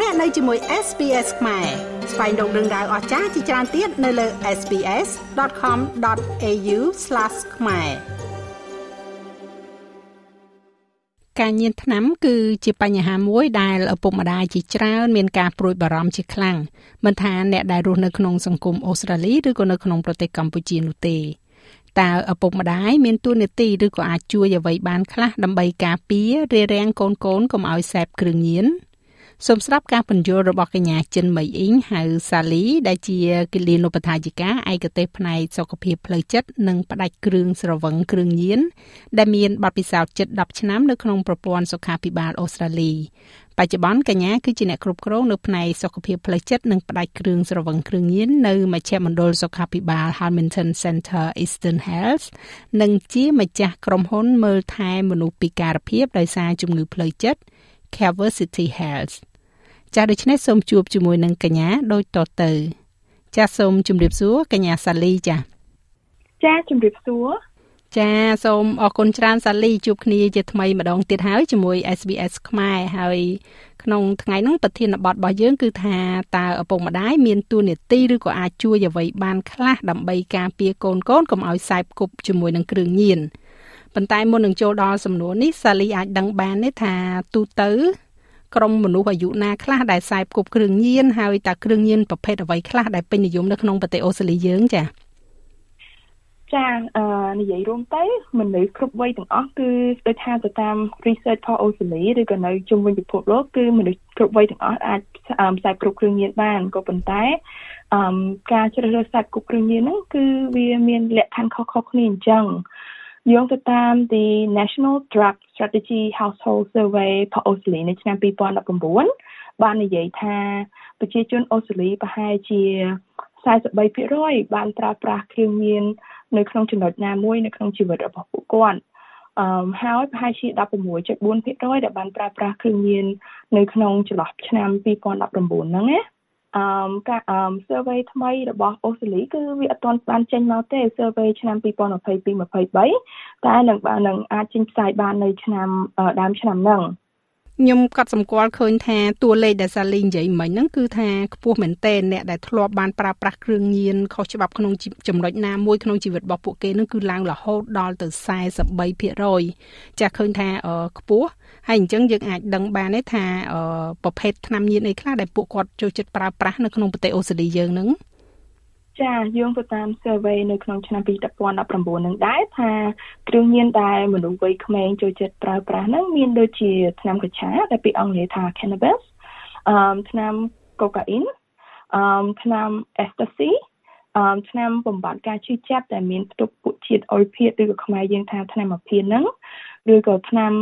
លោកអ្នកនៅជាមួយ SPS ខ្មែរស្វែងរកដឹងដៅអស្ចារ្យជាច្រើនទៀតនៅលើ SPS.com.au/ ខ្មែរការញៀនថ្នាំគឺជាបញ្ហាមួយដែលឪពុកម្ដាយជាច្រើនមានការព្រួយបារម្ភជាខ្លាំងមិនថាអ្នកដែលរស់នៅក្នុងសង្គមអូស្ត្រាលីឬក៏នៅក្នុងប្រទេសកម្ពុជានោះទេតើឪពុកម្ដាយមានទួនាទីឬក៏អាចជួយអ្វីបានខ្លះដើម្បីការពាររារាំងកូនកូនកុំឲ្យសេពគ្រឿងញៀន សូមស្ដាប់ការពន្យល់របស់កញ្ញាចិនមីអ៊ីងហៅសាលី ដែលជាគិលានុបដ្ឋាយិកាឯកទេសផ្នែកសុខភាពផ្លូវចិត្តនិងផ្ដាច់គ្រឿងស្រវឹងគ្រឿងញៀនដែលមានបទពិសោធន៍ជិត10ឆ្នាំនៅក្នុងប្រព័ន្ធសុខាភិបាលអូស្ត្រាលីបច្ចុប្បន្នកញ្ញាគឺជាអ្នកគ្រប់គ្រងនៅផ្នែកសុខភាពផ្លូវចិត្តនិងផ្ដាច់គ្រឿងស្រវឹងគ្រឿងញៀននៅមជ្ឈមណ្ឌលសុខាភិបាល Hamilton Center Eastern Health និងជាម្ចាស់ក្រុមហ៊ុនមើលថែមនុស្សពិការភាពដោយសារជំងឺផ្លូវចិត្ត Cover City Health ចាស់ដូច្នេះសូមជួបជាមួយនឹងកញ្ញាដូចតទៅ ចាស់សូមជម្រាបសួរកញ្ញាសាលីចាស់ចាជម្រាបសួរចាសូមអរគុណច្រើនសាលីជួបគ្នាជាថ្មីម្ដងទៀតហើយជាមួយ SBS ខ្មែរហើយក្នុងថ្ងៃហ្នឹងប្រធានបទរបស់យើងគឺថាតើឪពុកម្ដាយមានទួនាទីឬក៏អាចជួយអ្វីបានខ្លះដើម្បីការពារកូនកូនកុំឲ្យសែបគប់ជាមួយនឹងគ្រឿងញៀនប៉ុន្តែមុននឹងចូលដល់សំណួរនេះសាលីអាចដឹងបានទេថាទូទៅ ក្រុមមនុស្សអាយុណាខ្លះដែលខ្សែផ្គប់គ្រឿងញៀនហើយតើគ្រឿងញៀនប្រភេទអ្វីខ្លះដែលពេញនិយមនៅក្នុងប្រទេសអូស្ត្រាលីយើងចា៎ចាអឺនិយាយរួមទៅមនុស្សគ្រប់វ័យទាំងអស់គឺស្ដូចថាទៅតាម research របស់អូស្ត្រាលីឬក៏នៅជុំវិញពិភពលោកគឺមនុស្សគ្រប់វ័យទាំងអស់អាចផ្សាយគ្រប់គ្រឿងញៀនបានក៏ប៉ុន្តែអឺការជ្រើសរើសផ្សាយគ្រប់គ្រឿងញៀនហ្នឹងគឺវាមានលក្ខខណ្ឌខុសៗគ្នាអញ្ចឹង យោងទៅតាម the National Drug Strategy Household Survey របស់អូស្ត្រាលីនៅឆ្នាំ2019បាននិយាយថាប្រជាជនអូស្ត្រាលីប្រហែលជា43%បានប្រើប្រាស់គ្រឿងញៀននៅក្នុងចំណុចណាមួយនៅក្នុងជីវិតរបស់ពួកគាត់អឺហើយប្រហែលជា16.4%ដែលបានប្រើប្រាស់គ្រឿងញៀននៅក្នុងចន្លោះឆ្នាំ2019ហ្នឹងណា អឺការអឺ survey ថ្មីរបស់អូស្ត្រាលីគឺវាអត់ទាន់បានចេញមកទេ survey ឆ្នាំ2022-23តែនឹងនឹងអាចចេញផ្សាយបាននៅឆ្នាំដើមឆ្នាំហ្នឹង ខ្ញុំកត់សម្គាល់ឃើញថាតួលេខដែលសាលីនិយាយមិញហ្នឹងគឺថាខ្ពស់មែនទែនអ្នកដែលធ្លាប់បានប្រើប្រាស់គ្រឿងញៀនខុសច្បាប់ក្នុងចំណុចណាមួយក្នុងជីវិតរបស់ពួកគេហ្នឹងគឺឡើងរហូតដល់ទៅ43%ចាស់ឃើញថាខ្ពស់ហើយអញ្ចឹងយើងអាចដឹងបានទេថាប្រភេទថ្នាំញៀនអីខ្លះដែលពួកគាត់ចូលចិត្តប្រើប្រាស់នៅក្នុងប្រទេសអូស្ត្រាលីយើងហ្នឹង ចាយោងទៅតាម survey នៅក្នុងឆ្នាំ2019នឹងដែរថាគ្រឿងញៀនដែលមនុស្សវ័យក្មេងចូលចិត្តប្រើប្រាស់ហ្នឹងមានដូចជាថ្នាំកញ្ឆាដែលពីអង់គ្លេសថា cannabis អឺថ្នាំ cocaine អឺថ្នាំ ecstasy អឺថ្នាំបំបត្តិការឈឺចាប់ដែលមានផ្ទុកពួកជាតិអុយភៀតឬក៏ខ្មែរយើងថាថ្នាំអាភៀនហ្នឹងឬក៏ថ្នាំ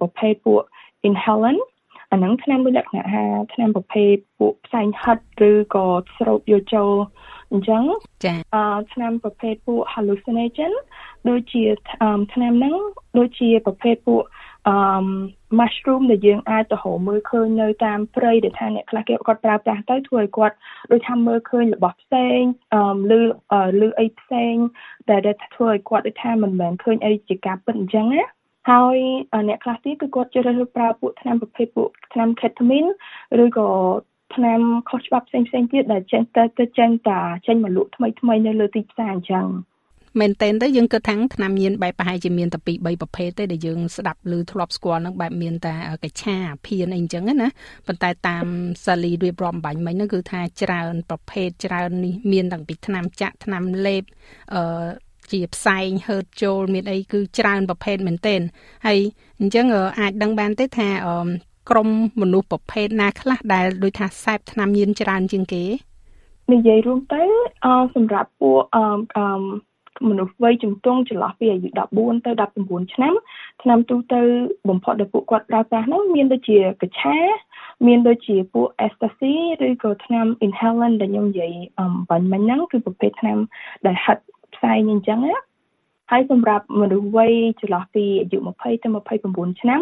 ប្រភេទពួក inhalant អាហ្នឹងថ្នាំមួយលក្ខណៈថាថ្នាំប្រភេទពួកផ្សែងហិតឬក៏ស្រោបយកចូល អញ្ចឹងចាអឺថ្នាំប្រភេទពួក hallucinogen ដូចជាថ្នាំហ្នឹងដូចជាប្រភេទពួកអឺ mushroom ដែលយើងអាចទៅរកមើលឃើញនៅតាមព្រៃដែលថាអ្នកខ្លះគេគាត់ប្រើប្រាស់ទៅធ្វើឲ្យគាត់ដូចថាមើលឃើញរបស់ផ្សេងអឺឬឬអីផ្សេងដែលធ្វើឲ្យគាត់ដូចថាមិនមែនឃើញអីជាការពិតអញ្ចឹងណាហើយអ្នកខ្លះទៀតគឺគាត់ជ្រើសរើសប្រើពួកថ្នាំប្រភេទពួកថ្នាំ ketamine ឬក៏ ថ្នាំខុសច្បាប់ផ្សេងផ្សេងទៀតដែលចេះតែទៅចេញតាចេញមកលក់ថ្មីថ្មីនៅលើទីផ្សារអញ្ចឹងមែនតើទៅយើងគិតថាថ្នាំញៀនបែបប្រហែលជាមានតែពី3ប្រភេទទេដែលយើងស្ដាប់ឬធ្លាប់ស្គាល់នឹងបែបមានតែកឆាភៀនអីអញ្ចឹងណាប៉ុន្តែតាមសាលីរៀបរាប់បាញ់មិញហ្នឹងគឺថាច្រើនប្រភេទច្រើននេះមានតាំងពីថ្នាំចាក់ថ្នាំលេបអឺជាផ្សែងហឺតចូលមានអីគឺច្រើនប្រភេទមែនទែនហើយអញ្ចឹងអាចដឹងបានទេថា ក្រុមមនុស្សប្រភេទណាខ្លះដែលដូចថាសែបថ្នាំញៀនច្រើនជាងគេនិយាយរួមទៅអសម្រាប់ពួកអឺមនុស្សវ័យជំទង់ចន្លោះពីអាយុ14ទៅ19ឆ្នាំឆ្នាំទូទៅបំផុតដែលពួកគាត់ប្រើប្រាស់នោះមានដូចជាកឆាមានដូចជាពួក ecstasy ឬក៏ថ្នាំ inhalant ដែលខ្ញុំនិយាយអំបញ្ញមិញហ្នឹងគឺប្រភេទថ្នាំដែលហិតផ្សាយអញ្ចឹងណា ហើយសម្រាប់មនុស្សវ័យចន្លោះពីអាយុ20ទៅ29ឆ្នាំ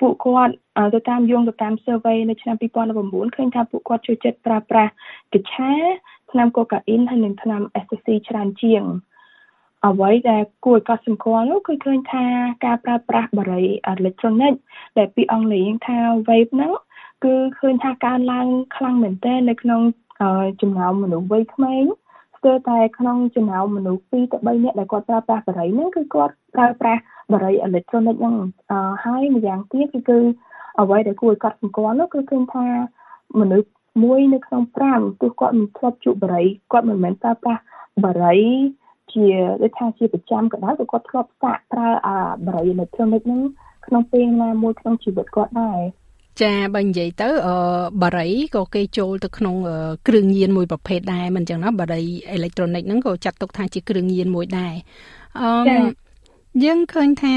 ពួកគាត់ទៅតាមយោងទៅតាម survey នៅឆ្នាំ2019ឃើញថាពួកគាត់ចូលចិត្តប្រើប្រាស់កញ្ឆាថ្នាំកូកាអ៊ីនហើយនិងថ្នាំ ecstasy ច្រើនជាងអ្វីដែលគួរឲ្យកត់សម្គាល់នោះគឺឃើញថាការប្រើប្រាស់បារីអេឡិចត្រូនិកដែលពីអង់គ្លេសថា vape ហ្នឹងគឺឃើញថាកើនឡើងខ្លាំងមែនទែននៅក្នុងចំណោមមនុស្សវ័យក្មេង ស្ទើរតែក្នុងចំណោមមនុស្ស2ទៅ3នាក់ដែលគាត់ប្រើប្រាស់បារីហ្នឹងគឺគាត់ប្រើប្រាស់បារីអេឡិចត្រូនិកហ្នឹងហើយម្យ៉ាងទៀតគឺគឺអ្វីដែលគួរឲ្យកត់សម្គាល់នោះគឺឃើញថាមនុស្សមួយនៅក្នុង5ទោះគាត់មិនធ្លាប់ជក់បារីគាត់មិនមែនប្រើប្រាស់បារីជាដូចថាជាប្រចាំក៏ដោយក៏គាត់ធ្លាប់សាកប្រើអាបារីអេឡិចត្រូនិកហ្នឹងក្នុងពេលណាមួយក្នុងជីវិតគាត់ដែរ ចាបើនិយាយទៅអឺបារីក៏គេចូលទៅក្នុង គ្រឿងញៀនមួយប្រភេទដែរមិនចឹងណាបារីអេឡិចត្រូនិកហ្នឹងក៏ចាត់ទុកថាជាគ្រឿងញៀនមួយដែរអឺយើងឃើញថា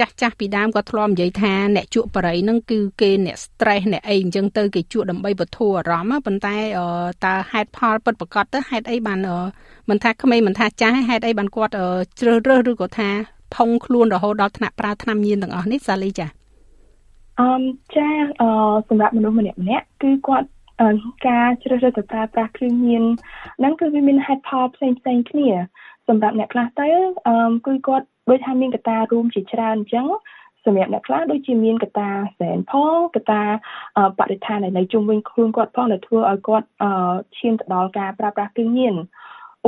ចាស់ចាស់ពីដើមក៏ធ្លាប់និយាយថាអ្នកជក់បរិយហ្នឹងគឺគេអ្នក stress អ្នកអីអញ្ចឹងទៅគេជក់ដើម្បីបន្ធូរអារម្មណ៍ប៉ុន្តែតើហេតុផលពិតប្រាកដទៅហេតុអីបានមិនថាក្មេងមិនថាចាស់ហេតុអីបានគាត់ជ្រើសរើសឬក៏ថា ផុងខ្លួនរហូតដល់ថ្នាក់ប្រើថ្នាំញៀនទាំងអស់នេះសាលីចា អមចាអឺសម្រាប់មនុស្សម្នាក់ម្នាក់គឺគាត់ការជ្រើសរើសទៅប្រើប្រាស់គ្រឿងញៀនហ្នឹងគឺវាមានហេតុផលផ្សេងផ្សេងគ្នា សម្រាប់អ្នកខ្លះទៅអឺគឺគាត់ដូចថាមានកត្តារួមជាច្រើនអញ្ចឹងសម្រាប់អ្នកខ្លះដូចជាមានកត្តាសែនផងកត្តាបរិស្ថាននៅជុំវិញខ្លួនគាត់ផងដែលធ្វើឲ្យគាត់ឈានទៅដល់ការប្រើប្រាស់គ្រឿងញៀន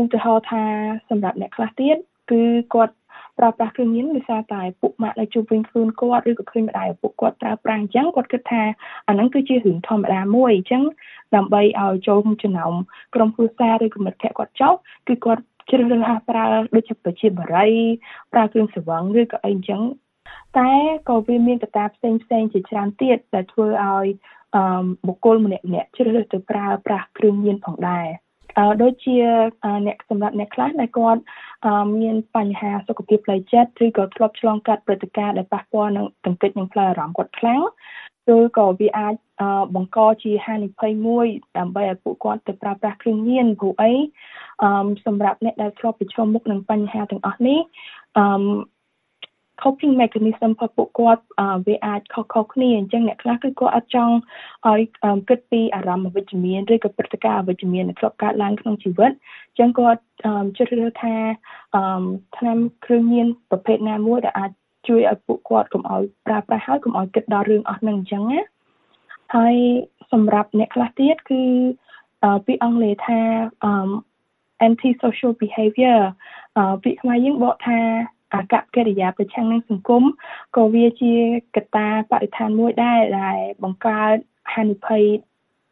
ឧទាហរណ៍ថាសម្រាប់អ្នកខ្លះទៀតគឺគាត់ ប្រើប្រាស់គ្រឿងញៀនដោយសារតែពុកម៉ាក់ដែលជុំវិញខ្លួនគាត់ឬក៏ឃើញម្ដាយឪពុកគាត់ប្រើប្រាស់អញ្ចឹងគាត់គិតថាអាហ្នឹងគឺជារឿងធម្មតាមួយអញ្ចឹងដើម្បីឲ្យចូលចំណោមក្រុមគ្រួសារឬក៏មិត្តភ័ក្តិគាត់ចុះគឺគាត់ជ្រើសរើសអាប្រើដូចជាប្រជាបារីប្រើគ្រឿងស្រវឹងឬក៏អីអញ្ចឹងតែក៏វាមានកត្តាផ្សេងផ្សេងជាច្រើនទៀតដែលធ្វើឲ្យអឺបុគ្គលម្នាក់ម្នាក់ជ្រើសរើសទៅប្រើប្រាស់គ្រឿងញៀនផងដែរអឺ ដូចជាអ្នកសម្រាប់អ្នកខ្លះដែលគាត់មានបញ្ហាសុខភាពផ្លូវចិត្តឬក៏ធ្លាប់ឆ្លងកាត់ព្រឹត្តិការណ៍ដែលប៉ះពាល់នឹងទង្គិចនិងផ្លូវអារម្មណ៍គាត់ខ្លាំងឬក៏វាអាចបង្កជាហានិភ័យមួយដើម្បីឲ្យពួកគាត់ទៅប្រើប្រាស់គ្រឿងញៀនព្រោះអីអឺសម្រាប់អ្នកដែលធ្លាប់ប្រឈមមុខនឹងបញ្ហាទាំងអស់នេះអឺ coping mechanism របស់ពួកគាត់វាអាចខុសៗគ្នាអញ្ចឹងអ្នកខ្លះគឺគាត់អត់ចង់ឲ្យគិតពីអារម្មណ៍អវិជ្ជមានឬក៏ព្រឹត្តិការណ៍អវិជ្ជមានដែលធ្លាប់កើតឡើងក្នុងជីវិតអញ្ចឹងគាត់ជ្រើសរើសថាថ្នាំគ្រឿងញៀនប្រភេទណាមួយដែលអាចជួយឲ្យពួកគាត់កុំឲ្យប្រើប្រាស់ហើយកុំឲ្យគិតដល់រឿងអស់ហ្នឹងអញ្ចឹងណាហើយសម្រាប់អ្នកខ្លះទៀតគឺពីអង់គ្លេសថា anti social behavior ពាក្យខ្មែរយើងបកថា អកកិរិយាប្រឆាំងនឹងសង្គមក៏វាជាកត្តាបរិស្ថានមួយដែរដែលបង្កើតហានិភ័យ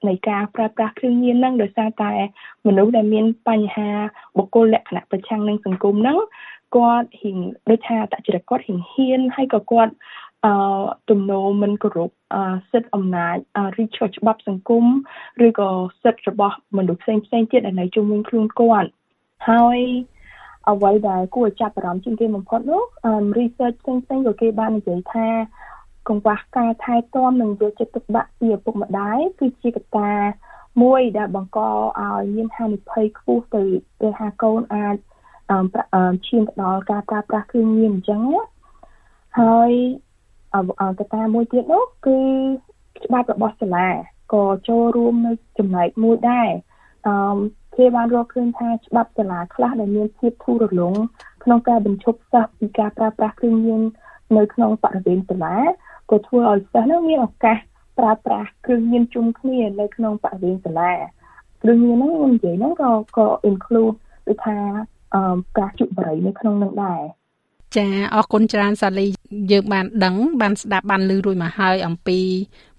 នៃការប្រើប្រាស់គ្រឿងញៀនហ្នឹងដោយសារតែមនុស្សដែលមានបញ្ហាបុគ្គលលក្ខណៈប្រឆាំងនឹងសង្គមហ្នឹងគាត់ហ៊ានដូចថាតចរិតគាត់ហ៊ានហ៊ានហើយក៏គាត់អឺទំនោរមិនគោរពសិទ្ធិអំណាចរីឈរច្បាប់សង្គមឬក៏សិទ្ធិរបស់មនុស្សផ្សេងផ្សេងទៀតដែលនៅជុំវិញខ្លួនគាត់ហើយ អ្វីដែលគួរចាប់អារម្មណ៍ជាងគេបំផុតនោះ research ផ្សេងផ្សេងក៏គេបាននិយាយថាកង្វះការថែទាំនិងយកចិត្តទុកដាក់ពីឪពុកម្ដាយគឺជាកត្តាមួយដែលបង្កឲ្យមានហានិភ័យខ្ពស់ទៅទៅថាកូនអាចឈានទៅដល់ការប្រើប្រាស់គ្រឿងញៀនអញ្ចឹងណាហើយកត្តាមួយទៀតនោះគឺច្បាប់របស់សាលាក៏ចូលរួមនៅចំណែកមួយដែរអឺ គេបានរកឃើញថាច្បាប់សាលាខ្លះដែលមានភាពធូររលុងក្នុងការបញ្ឈប់សិស្សពីការប្រើប្រាស់គ្រឿងញៀននៅក្នុងបរិវេណសាលាក៏ធ្វើឲ្យសិស្សនោះមានឱកាសប្រើប្រាស់គ្រឿងញៀនជុំគ្នានៅក្នុងបរិវេណសាលាគ្រឿងញៀនហ្នឹងខ្ញុំនិយាយហ្នឹងក៏ក៏ include ដូចថាអឺការជក់បារីនៅក្នុងនឹងដែរចាអរគុណច្រើនសាលី យើងបានដឹងបានស្ដាប់បានឮរួចមកហើយអំពី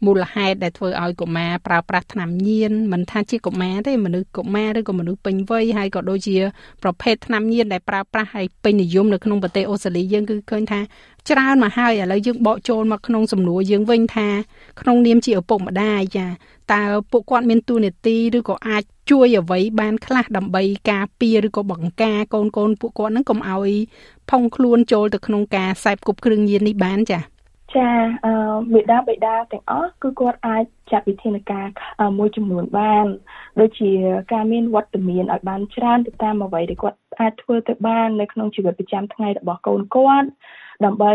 មូលហេតុដែលធ្វើឲ្យកុមារប្រើប្រាស់ថ្នាំញៀនមិនថាជាកុមារទេមនុស្សកុមារឬក៏មនុស្សពេញវ័យហើយក៏ដូចជាប្រភេទថ្នាំញៀនដែលប្រើប្រាស់ហើយពេញនិយមនៅក្នុងប្រទេសអូស្ត្រាលីយើងគឺឃើញថាច្រើនមកហើយឥឡូវយើងបកចូលមកក្នុងសំណួរយើងវិញថាក្នុងនាមជាឪពុកម្ដាយចាតើពួកគាត់មានទួនាទីឬក៏អាចជួយអ្វីបានខ្លះដើម្បីការពារឬក៏បង្ការកូនកូនពួកគាត់នឹងកុំឲ្យផុងខ្លួនចូលទៅក្នុងការខ្សែបគប់គ្រឿងញៀននេះបានចា៎ចាអឺមេដាបេដាទាំងអស់គឺគាត់អាចចាត់វិធានការមួយចំនួនបាន ដូចជាការមានវត្តមានឲ្យបានច្រើនទៅតាមអ្វីដែលគាត់អាចធ្វើទៅបាននៅក្នុងជីវិតប្រចាំថ្ងៃរបស់កូនគាត់ដើម្បី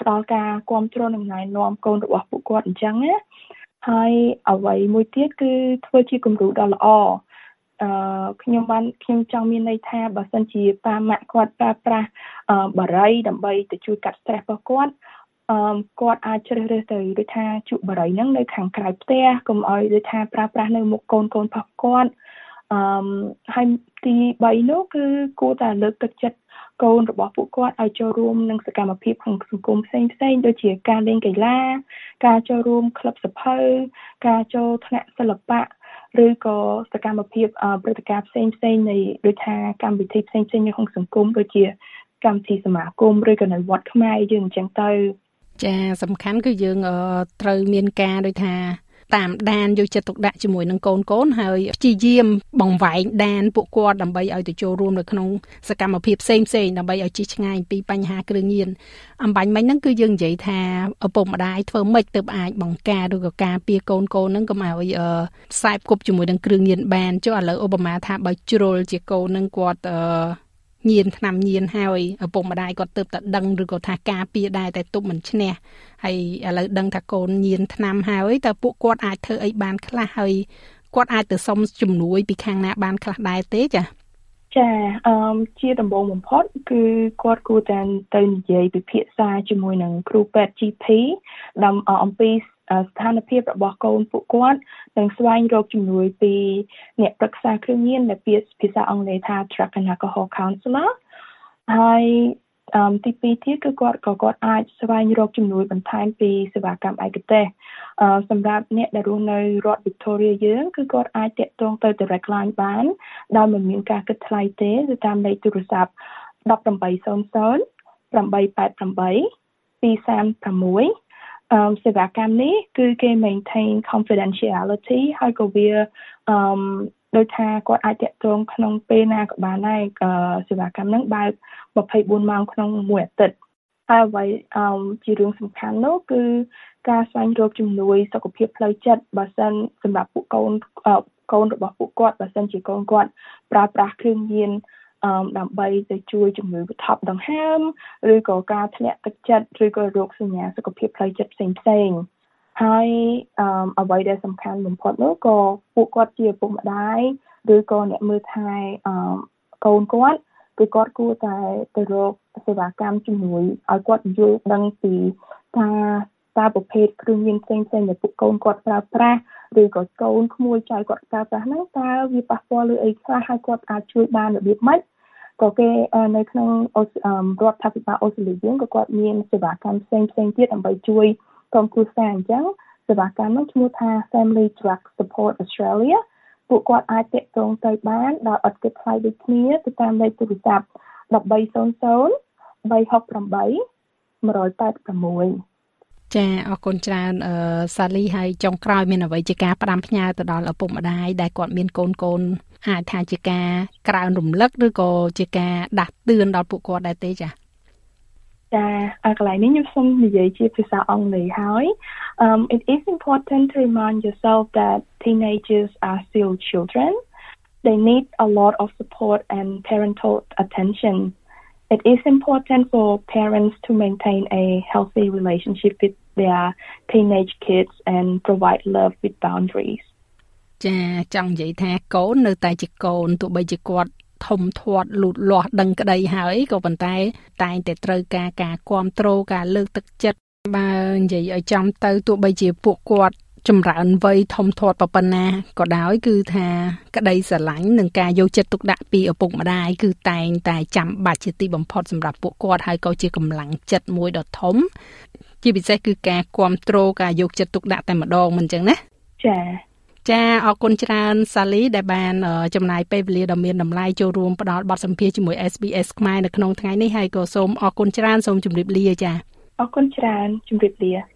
ផ្ដល់ការគ្រប់គ្រងនិងណែនាំកូនរបស់ពួកគាត់អញ្ចឹងណាហើយអ្វីមួយទៀតគឺធ្វើជាគំរូដ៏ល្អ អឺខ្ញុំបានខ្ញុំចង់មានន័យថាបើសិនជាប៉ាម៉ាក់គាត់ប្រើប្រាស់បារីដើម្បីទៅជួយកាត់ stress របស់គាត់អឺគាត់អាចជ្រើសរើសទៅដូចថាជក់បារីហ្នឹងនៅខាងក្រៅផ្ទះកុំឲ្យដូចថាប្រើប្រាស់នៅមុខកូនកូនរបស់គាត់អឺហើយទី3នោះគឺគួរតែលើកទឹកចិត្តកូនរបស់ពួកគាត់ឲ្យចូលរួមនឹងសកម្មភាពក្នុងសង្គមផ្សេងផ្សេងដូចជាការលេងកីឡា ការចូលរួមក្លឹបសភៅការចូលថ្នាក់សិល្បៈ ឬក៏សកម្មភាពព្រឹត្តិការណ៍ផ្សេងផ្សេងនៃដូចថាកម្មវិធីផ្សេងផ្សេងនៅក្នុងសង្គមដូចជាកម្មវិធីសមាគមឬក៏នៅវត្តខ្មែរយើងអញ្ចឹងទៅចាសំខាន់គឺយើងត្រូវមានការដូចថា តាមដានយកចិត្តទុកដាក់ជាមួយនឹងកូនកូនហើយព្យាយាមបង្វែងដានពួកគាត់ដើម្បីឲ្យទៅចូលរួមនៅក្នុងសកម្មភាពផ្សេងផ្សេងដើម្បីឲ្យជិះឆ្ងាយពីបញ្ហាគ្រឿងញៀនអំបញ្ញមិញហ្នឹងគឺយើងនិយាយថាឪពុកម្ដាយធ្វើម៉េចទើបអាចបង្ការឬក៏ការពារកូនកូនហ្នឹងកុំឲ្យខ្សែគប់ជាមួយនឹងគ្រឿងញៀនបានចុះឥឡូវឧបមាថាបើជ្រុលជាកូនហ្នឹងគាត់ ញៀនឆ្នាំញៀនហើយឪពុកម្ដាយគាត់ទៅតែដឹងឬក៏ថាការពារដែរតែទប់មិនឈ្នះហើយឥឡូវដឹងថាកូនញៀនឆ្នាំហើយតើពួកគាត់អាចធ្វើអីបានខ្លះហើយគាត់អាចទៅសុំជំនួយពីខាងណាបានខ្លះដែរទេចាចាអឺជាដំបូងបំផុត គឺគាត់គួរតែទៅនិយាយពិភាក្សាជាមួយនឹងគ្រូពេទ្យ GP ដើម្បីអំពី ស្ថានភាពរបស់កូនពួកគាត់និងស្វែងរកជំនួយពីអ្នកប្រឹក្សាគ្រឿងញៀនដែលពាក្យភាសាអង់គ្លេសថា Drug and Alcohol Counselor ហើយអឺទីពីរទៀតគឺគាត់ក៏គាត់អាចស្វែងរកជំនួយបន្ថែមពីសេវាកម្មឯកទេសអឺសម្រាប់អ្នកដែលរស់នៅរដ្ឋ Victoria យើងគឺគាត់អាចតាក់ទងទៅ direct line បានដោយមិនមានការគិតថ្លៃទេទៅតាមលេខទូរស័ព្ទ1800 888 236 អឺសេវាកម្មនេះគឺគេ maintain confidentiality ហើយក៏វាអឺដោយថាគាត់អាចតាក់ទងក្នុងពេលណាក៏បានដែរសេវាកម្មហ្នឹងបើក24ម៉ោងក្នុងមួយអាទិត្យហើយអ្វីអឺជារឿងសំខាន់នោះគឺការស្វែងរកជំនួយសុខភាពផ្លូវចិត្តបើសិនសម្រាប់ពួកកូនកូនរបស់ពួកគាត់បើសិនជាកូនគាត់ប្រើប្រាស់គ្រឿងញៀន ដើម្បីទៅជួយជំងឺបន្ថប់ដង្ហើមឬក៏ការធ្លាក់ទឹកចិត្តឬក៏រោគសញ្ញាសុខភាពផ្លូវចិត្តផ្សេងផ្សេងហើយអ្វីដែលសំខាន់បំផុតនោះក៏ពួកគាត់ជាឪពុកម្ដាយឬក៏អ្នកមើលថែកូនគាត់គឺគាត់គួរតែទៅរកសេវាកម្មជំនួយឲ្យគាត់យល់ដឹងពីការតើប្រភេទគ្រឿងញៀនផ្សេងផ្សេងដែលពួកកូនគាត់ប្រើប្រាស់ ឬក៏កូនក្មួយចៅគាត់ប្រើប្រាស់ហ្នឹងតើវាប៉ះពាល់លើអីខ្លះហើយគាត់អាចជួយបានរបៀបម៉េចក៏គេនៅក្នុងរដ្ឋាភិបាលអូស្ត្រាលីយើងក៏គាត់មានសេវាកម្មផ្សេងផ្សេងទៀតដើម្បីជួយក្រុមគ្រួសារអញ្ចឹងសេវាកម្មនោះឈ្មោះថា Family Drug Support Australia ពួកគាត់អាចតាក់ទងទៅបានដោយអត់គិតថ្លៃដូចគ្នាទៅតាមលេខទូរស័ព្ទ1300 368 186 ចាអរគុណច្រើនអឺសាលីហើយចុងក្រោយមានអ្វីជាការផ្ដាំផ្ញើទៅដល់ឪពុកម្ដាយដែលគាត់មានកូនកូនអាចថាជាការក្រើនរំលឹកឬក៏ជាការដាស់តឿនដល់ពួកគាត់ដែរទេចាចាកន្លែងនេះខ្ញុំសូមនិយាយជាភាសាអង់គ្លេសហើយ um it is important to remind yourself that teenagers are still children they need a lot of support and parental attention it is important for parents to maintain a healthy relationship with their teenage kids and provide love with boundaries ចាចង់និយាយថាកូននៅតែជាកូនទោះបីជាគាត់ធំធាត់លូតលាស់ដឹងក្តីហើយក៏ប៉ុន្តែ តែងតែត្រូវការការគ្រប់គ្រងការលើកទឹកចិត្តបើនិយាយឲ្យចំទៅទោះបីជាពួកគាត់ ចម្រើនវ័យធំធាត់ប៉ុណ្ណាក៏ដោយគឺថាក្តីស្រឡាញ់និងការយកចិត្តទុកដាក់ពីឪពុកម្ដាយគឺតែងតែចាំបាច់ជាទីបំផុតសម្រាប់ពួកគាត់ហើយក៏ជាកម្លាំងចិត្តមួយដ៏ធំ ជាពិសេសគឺការគ្រប់គ្រងការយកចិត្តទុកដាក់តែម្ដងមិនអញ្ចឹងណាចាចាអរគុណច្រើនសាលីដែលបានចំណាយពេលវេលាដ៏មានតម្លៃចូលរួមផ្ដល់បទសម្ភាសន៍ជាមួយ SBS ខ្មែរនៅក្នុងថ្ងៃនេះហើយក៏សូមអរគុណច្រើនសូមជម្រាបលាចាអរគុណច្រើនជម្រាបលា